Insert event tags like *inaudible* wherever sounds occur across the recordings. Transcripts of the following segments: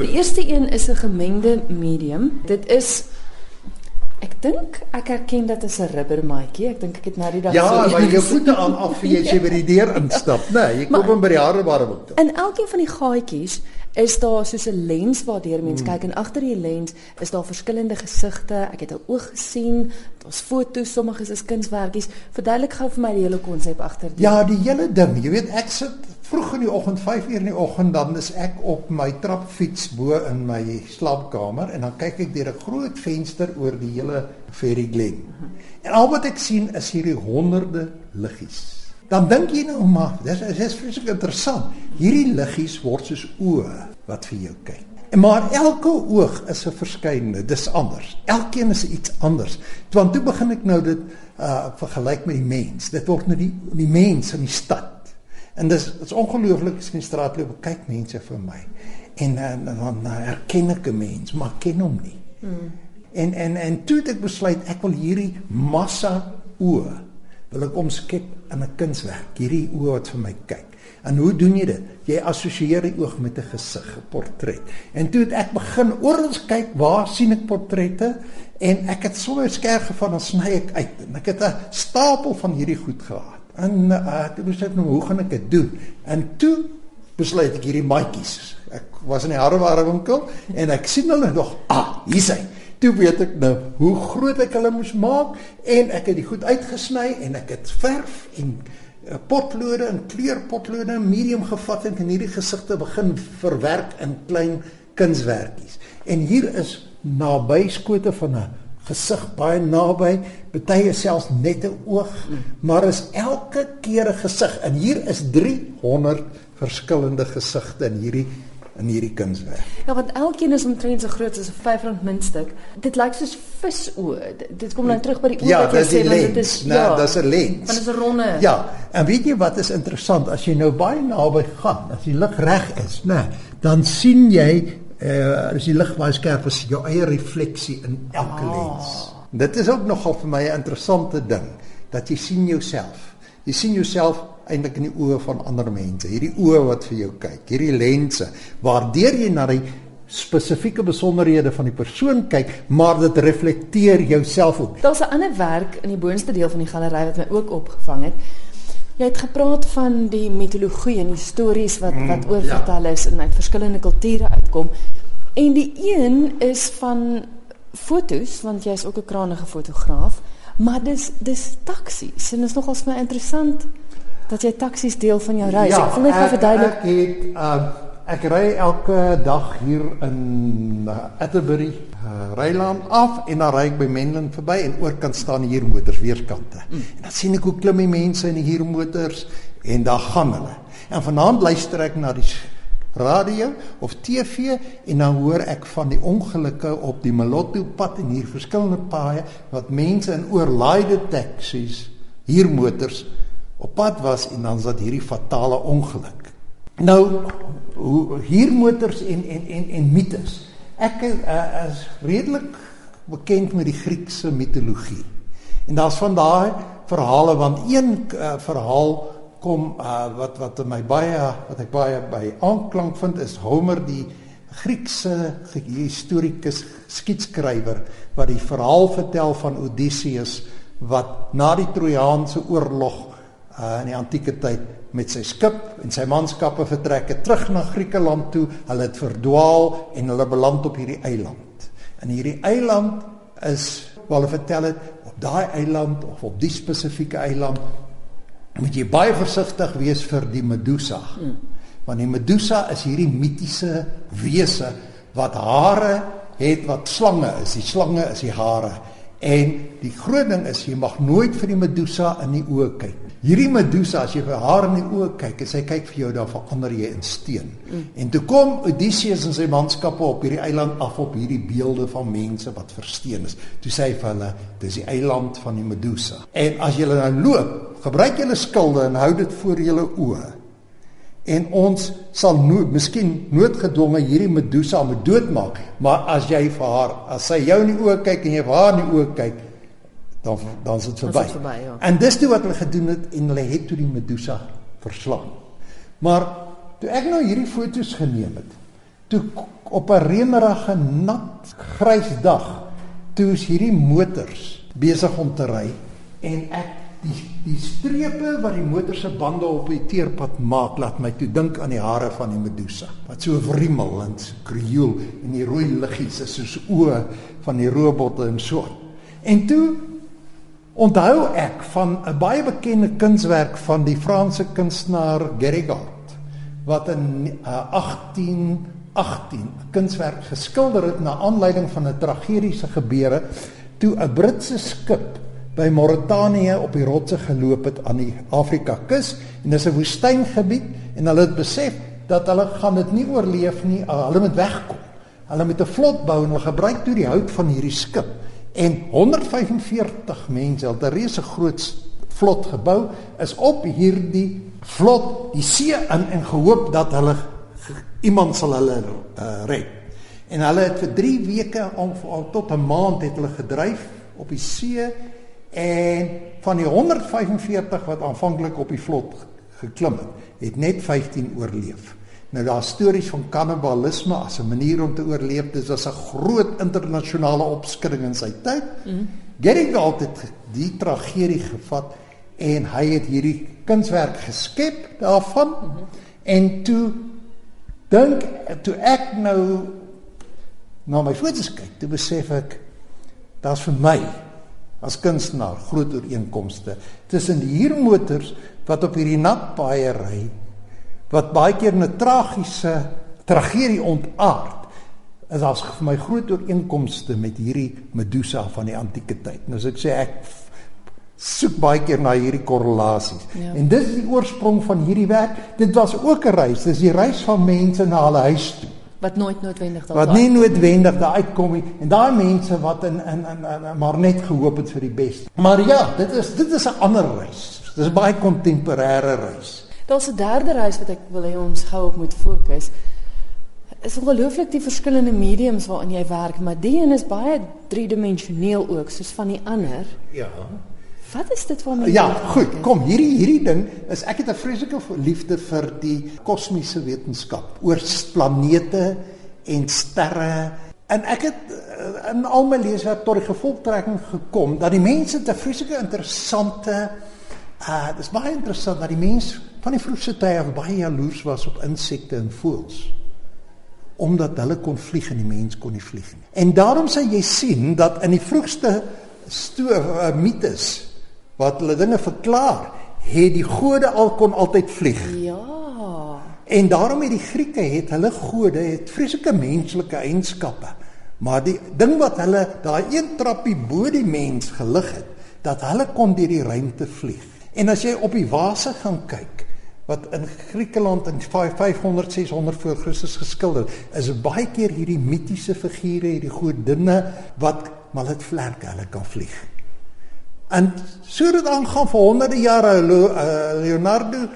Die eerste een is 'n gemengde medium. Dit is Ek dink ek herken dit as 'n rubbermaatjie. Ek dink ek het nou die dag Ja, so maar jou voete aan af vir jy as jy by die deur instap, né? Nee, jy kom Maar- hom by die harebare boek toe. In elkeen van die gaatjies is daar soos 'n lens waardeur Hmm. mens kyk en agter die lens is daar verskillende gesigte. Ek het 'n oog gesien, daar's foto's, sommiges is kunswerkies. Verduidelik gou vir my die hele konsep agter die. Ja, die hele ding. Jy weet, ek sit vroeg in die oggend, 5uur in die oggend, dan is ek op my trapfiets bo in my slaapkamer en dan kyk ek deur 'n groot venster oor die hele Ferry Glen. En al wat ek sien is hierdie honderde liggies. Dan dink jy nou maar, dis dis vreeslik interessant. Hierdie liggies word soos oë wat vir jou kyk. En Maar elke oog is 'n verskynende, dis anders. Elkeen is iets anders. Want toe begin ek nou dit uh vergelyk met die mens. Dit word nou die die mens in die stad. En dis dit's ongelooflik as ek in die straat loop, kyk mense vir my. En en dan dan herken ek 'n mens, maar ken hom nie. Hmm. En en en toe het ek besluit ek wil hierdie massa oë wil ek omskep in 'n kunswerk. Hierdie oë wat vir my kyk. En hoe doen jy dit? Jy assosieer die oog met 'n gesig, 'n portret. En toe het ek begin oral kyk waar sien ek portrette en ek het sommer skerp gevan en sny ek uit. En ek het 'n stapel van hierdie goed gehad. En uh, toe besluit nou hoe gaan ek dit doen? En toe besluit ek hierdie maatjies. Ek was in die hareware winkel en ek sien hulle nog, ah, hier's hy. Toe weet ek nou hoe groot ek hulle moes maak en ek het die goed uitgesny en ek het verf en uh, potlode en kleurpotlode medium gevat en hierdie gesigte begin verwerk in klein kunswerkies. En hier is nabyskote van 'n gesig baie naby, baie selfs net 'n oog, maar is elke keer 'n gesig en hier is 300 verskillende gesigte in hierdie in hierdie kunswerk. Ja, want elkeen is omtrent so groot soos 'n R5 muntstuk. Dit lyk soos visoë. Dit- kom nou terug by die oë Ja, wat jy sê, want dit is Nee, ja. dis 'n lens. Want dit is 'n ronde. Ja, en weet jy wat is interessant as jy nou baie naby gaan, as die lig reg is, né, dan sien jy uh as die lig baie skerp is, jou eie refleksie in elke Ah. lens. Dit is ook nogal vir my 'n interessante ding dat jy sien jouself. Jy sien jouself eintlik in die oë van ander mense. Hierdie oë wat vir jou kyk, hierdie lense waardeur jy na die spesifieke besonderhede van die persoon kyk, maar dit reflekteer jouself ook. Daar's 'n ander werk in die boonste deel van die galery wat my ook opgevang het. Jy het gepraat van die mitologie en die stories wat Mm, wat oorvertel is en uit verskillende kulture uitkom. En die een is van fotos want jy's ook 'n krangige fotograaf, maar dis dis taksies en dit is nogal vir my interessant dat jy taksies deel van jou reis. ek wil net verduidelik. Ek het uh, ek ry elke dag hier in uh, Atterbury uh, Rylaan af en dan ry ek by Menlyn verby en oorkant staan die huurmotors weerskante. Mm. En dan sien ek hoe klim die mense in die huurmotors en daar gaan hulle. En vanaand luister ek na die radio of TV en dan hoor ek van die ongelukke op die Malotto pad en hier verskillende paaie wat mense in oorlaaide taksies, huurmotors op pad was en dan was dit hierdie fatale ongeluk. Nou hoe huurmotors en en en en mites. Ek uh, is redelik bekend met die Griekse mitologie. En daar's van daai verhale want een uh, verhaal kom uh, wat wat my baie wat ek baie by aanklank vind is Homer die Griekse historikus skietskrywer wat die verhaal vertel van Odysseus wat na die Trojaanse oorlog uh, in die antieke tyd met sy skip en sy manskappe vertrek het terug na Griekeland toe. Hulle het verdwaal en hulle beland op hierdie eiland. En hierdie eiland is wat hulle vertel het op daai eiland of op die spesifieke eiland moet jy baie versigtig wees vir die Medusa. Hmm. Want die Medusa is hierdie mitiese wese wat hare het wat slange is. Die slange is die hare. En die groot ding is jy mag nooit vir die Medusa in die oë kyk. Hierdie Medusa as jy vir haar in die oë kyk en sy kyk vir jou dan verander jy in steen. Mm. En toe kom Odysseus en sy manskappe op hierdie eiland af op hierdie beelde van mense wat versteen is. Toe sê hy vir hulle, dis die eiland van die Medusa. En as julle nou loop, gebruik julle skilde en hou dit voor julle oë. En ons sal nooit miskien noodgedwonge hierdie Medusa moet doodmaak, maar as jy vir haar, as sy jou in die oë kyk en jy vir haar in die oë kyk, dan dan is dit Dan is verby. dit verby, ja. En dis toe wat hulle gedoen het en hulle het toe die Medusa verslaan. Maar toe ek nou hierdie foto's geneem het, toe op 'n reënerige nat grys dag toe is hierdie motors besig om te ry en ek die die strepe wat die motor se bande op die teerpad maak laat my toe dink aan die hare van die Medusa wat so wrimmel en so krioel en die rooi liggies is soos oë van die robotte en so. En toe onthou ek van 'n baie bekende kunswerk van die Franse kunstenaar Gerigard wat in uh, 1818 'n kunswerk geskilder het na aanleiding van 'n tragediese gebeure toe 'n Britse skip by Mauritanië op die rotse geloop het aan die Afrika kus en dis 'n woestyngebied en hulle het besef dat hulle gaan dit nie oorleef nie, uh, hulle moet wegkom. Hulle moet 'n vlot bou en hulle gebruik toe die hout van hierdie skip en 145 mense, hulle het 'n reuse groot vlot gebou, is op hierdie vlot die see in en gehoop dat hulle iemand sal hulle uh, red. En hulle het vir 3 weke of tot 'n maand het hulle gedryf op die see en van die 145 wat aanvanklik op die vlot geklim het, het net 15 oorleef. Nou daar stories van kannibalisme as 'n manier om te oorleef. Dit was 'n groot internasionale opskudding in sy tyd. Mm. Galt het die tragedie gevat en hy het hierdie kunswerk geskep daarvan. Mm -hmm. En toe dink toe ek nou na my foto's kyk, toe besef ek daar's vir my as kunstenaar groot ooreenkomste tussen die huurmotors wat op hierdie nat paaie ry wat baie keer 'n tragiese tragedie ontaard is as vir my groot ooreenkomste met hierdie Medusa van die antieke tyd. Nou as ek sê ek soek baie keer na hierdie korrelasies. Ja. En dis die oorsprong van hierdie werk. Dit was ook 'n reis. Dis die reis van mense na hulle huis toe wat nooit noodwendig daar wat nie noodwendig daar uitkom nie en daai mense wat in in in, in, in maar net gehoop het vir die beste. Maar ja, dit is dit is 'n ander reis. Dis 'n baie kontemporêre reis. Daar's 'n derde reis wat ek wil hê ons gou op moet fokus. Is ongelooflik die verskillende mediums waarin jy werk, maar die een is baie driedimensioneel ook soos van die ander. Ja. Wat is dit waarmee Ja, goed. Kom, hierdie hierdie ding is ek het 'n vreeslike liefde vir die kosmiese wetenskap oor planete en sterre. En ek het eh, in al my leeswerk tot die gevolgtrekking gekom dat die mense te vreeslike interessante uh dis baie interessant dat die mens van die vroegste tye af baie jaloers was op insekte en voëls omdat hulle kon vlieg en die mens kon nie vlieg nie. En daarom sê jy sien dat in die vroegste uh, mites wat hulle dinge verklaar, het die gode al kon altyd vlieg. Ja. En daarom het die Grieke het hulle gode het vreeslike menslike eienskappe. Maar die ding wat hulle daai een trappie bo die mens gelig het, dat hulle kon deur die ruimte vlieg. En as jy op die vase gaan kyk wat in Griekeland in 500 600 voor Christus geskilder is, baie keer hierdie mitiese figure, hierdie godinne wat maar dit vlerke, hulle kan vlieg. En so dit aangaan vir honderde jare eh, Leonardo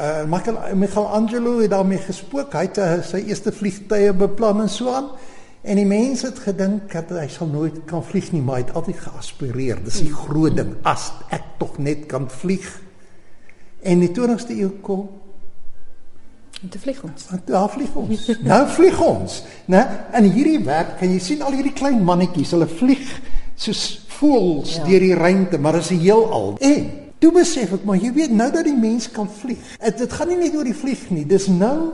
uh, Michelangelo het daarmee gespook. Hy het uh, sy eerste vliegtye beplan en so aan. En die mense het gedink dat hy sal nooit kan vlieg nie, maar hy het altyd geaspireer. Dis die groot ding as ek tog net kan vlieg. En die 20ste eeu kom En te vlieg ons. Daar vlieg ons. nou vlieg ons, né? In hierdie werk kan jy sien al hierdie klein mannetjies, hulle vlieg soos voels ja. deur die ruimte, maar is 'n heelal. En toe besef ek maar jy weet nou dat die mens kan vlieg. Dit dit gaan nie net oor die vlieg nie, dis nou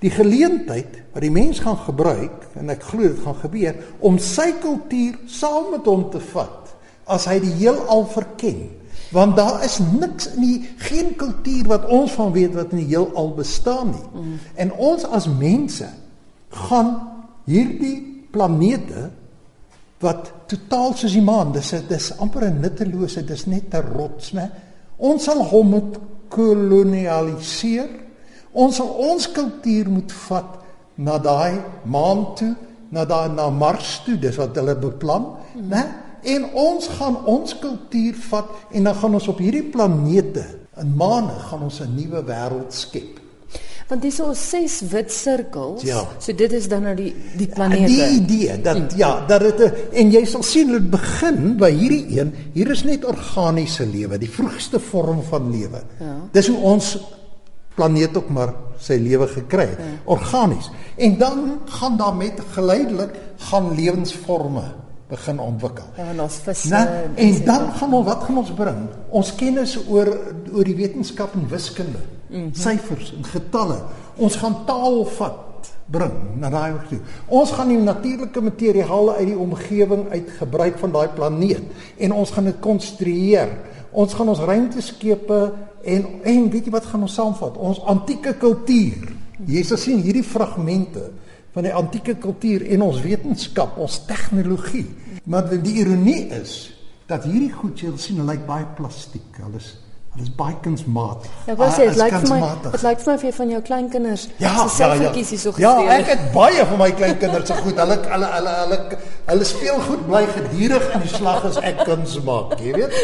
die geleentheid wat die mens gaan gebruik en ek glo dit gaan gebeur om sy kultuur saam met hom te vat as hy die heelal verken. Want daar is niks in die geen kultuur wat ons van weet wat in die heelal bestaan nie. Mm. En ons as mense gaan hierdie planete wat totaal soos die maan, dis dis amper 'n nuttelose, dis net 'n rots, né? Ons sal hom moet kolonialiseer. Ons sal ons kultuur moet vat na daai maan toe, na daai na Mars toe, dis wat hulle beplan, mm. né? En ons gaan ons kultuur vat en dan gaan ons op hierdie planete, in maane, gaan ons 'n nuwe wêreld skep want dis al ses wit sirkels. Ja. So dit is dan nou die die planete. Die idee dat hmm. ja, dat dit en jy sal sien dit begin by hierdie een. Hier is net organiese lewe, die vroegste vorm van lewe. Ja. Dis hoe ons planeet ook maar sy lewe gekry het, ja. organies. En dan gaan daar met geleidelik gaan lewensforme begin ontwikkel. Ja, en ons visse Na, en dan gaan ons wat gaan ons bring? Ons kennis oor oor die wetenskap en wiskunde, mm -hmm. syfers en getalle. Ons gaan taal vat bring na daai hoek toe. Ons gaan die natuurlike materiale uit die omgewing uit gebruik van daai planeet en ons gaan dit konstrueer. Ons gaan ons ruimteskepe en en weet jy wat gaan ons saamvat? Ons antieke kultuur. Jy sal sien hierdie fragmente van die antieke kultuur en ons wetenskap, ons tegnologie. Maar die ironie is dat hierdie goed jy sien lyk baie plastiek. Hulle is hulle is baie kunsmatig. Ja, wat sê, dit lyk vir my dit lyk vir my vir van jou kleinkinders ja, se selfies ja, ja. so gesteel. Ja, ek het baie van my kleinkinders se goed. Hulle hulle hulle hulle hulle speel goed bly gedurig in die slag as ek kuns maak, jy weet.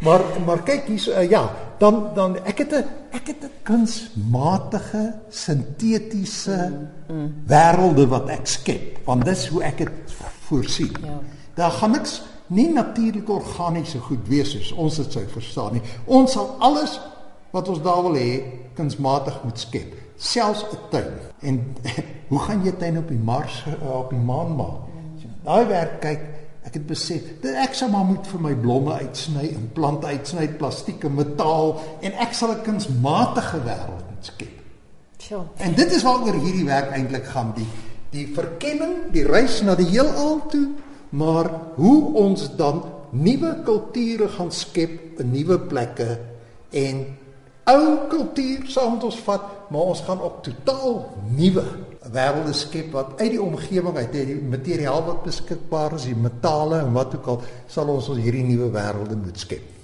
Maar maar kyk hier so uh, ja, dan dan ek het 'n ek het 'n kunsmatige sintetiese mm, mm. wêrelde wat ek skep, want dis hoe ek dit voorsien. Ja. Daar gaan niks nie natuurlik organiese goed wees soos ons dit sou verstaan nie. Ons sal alles wat ons daar wil hê kunsmatig moet skep, selfs 'n tuin. En *laughs* hoe gaan jy tuin op die Mars eh, op die maan maak? Daai werk kyk Ek het besef dat ek sou maar moet vir my blomme uitsny en plante uitsny, plastieke, metaal en ek sal 'n kunsmatige wêreld moet skep. Sjoe. En dit is waaroor hierdie werk eintlik gaan, die die verkenning, die reis na die heelal toe, maar hoe ons dan nuwe kulture gaan skep in nuwe plekke en ou kultuur saam met ons vat, maar ons gaan op totaal nuwe wêrelde skep wat uit die omgewing uit die materiaal wat beskikbaar is, die metale en wat ook al, sal ons ons hierdie nuwe wêrelde moet skep.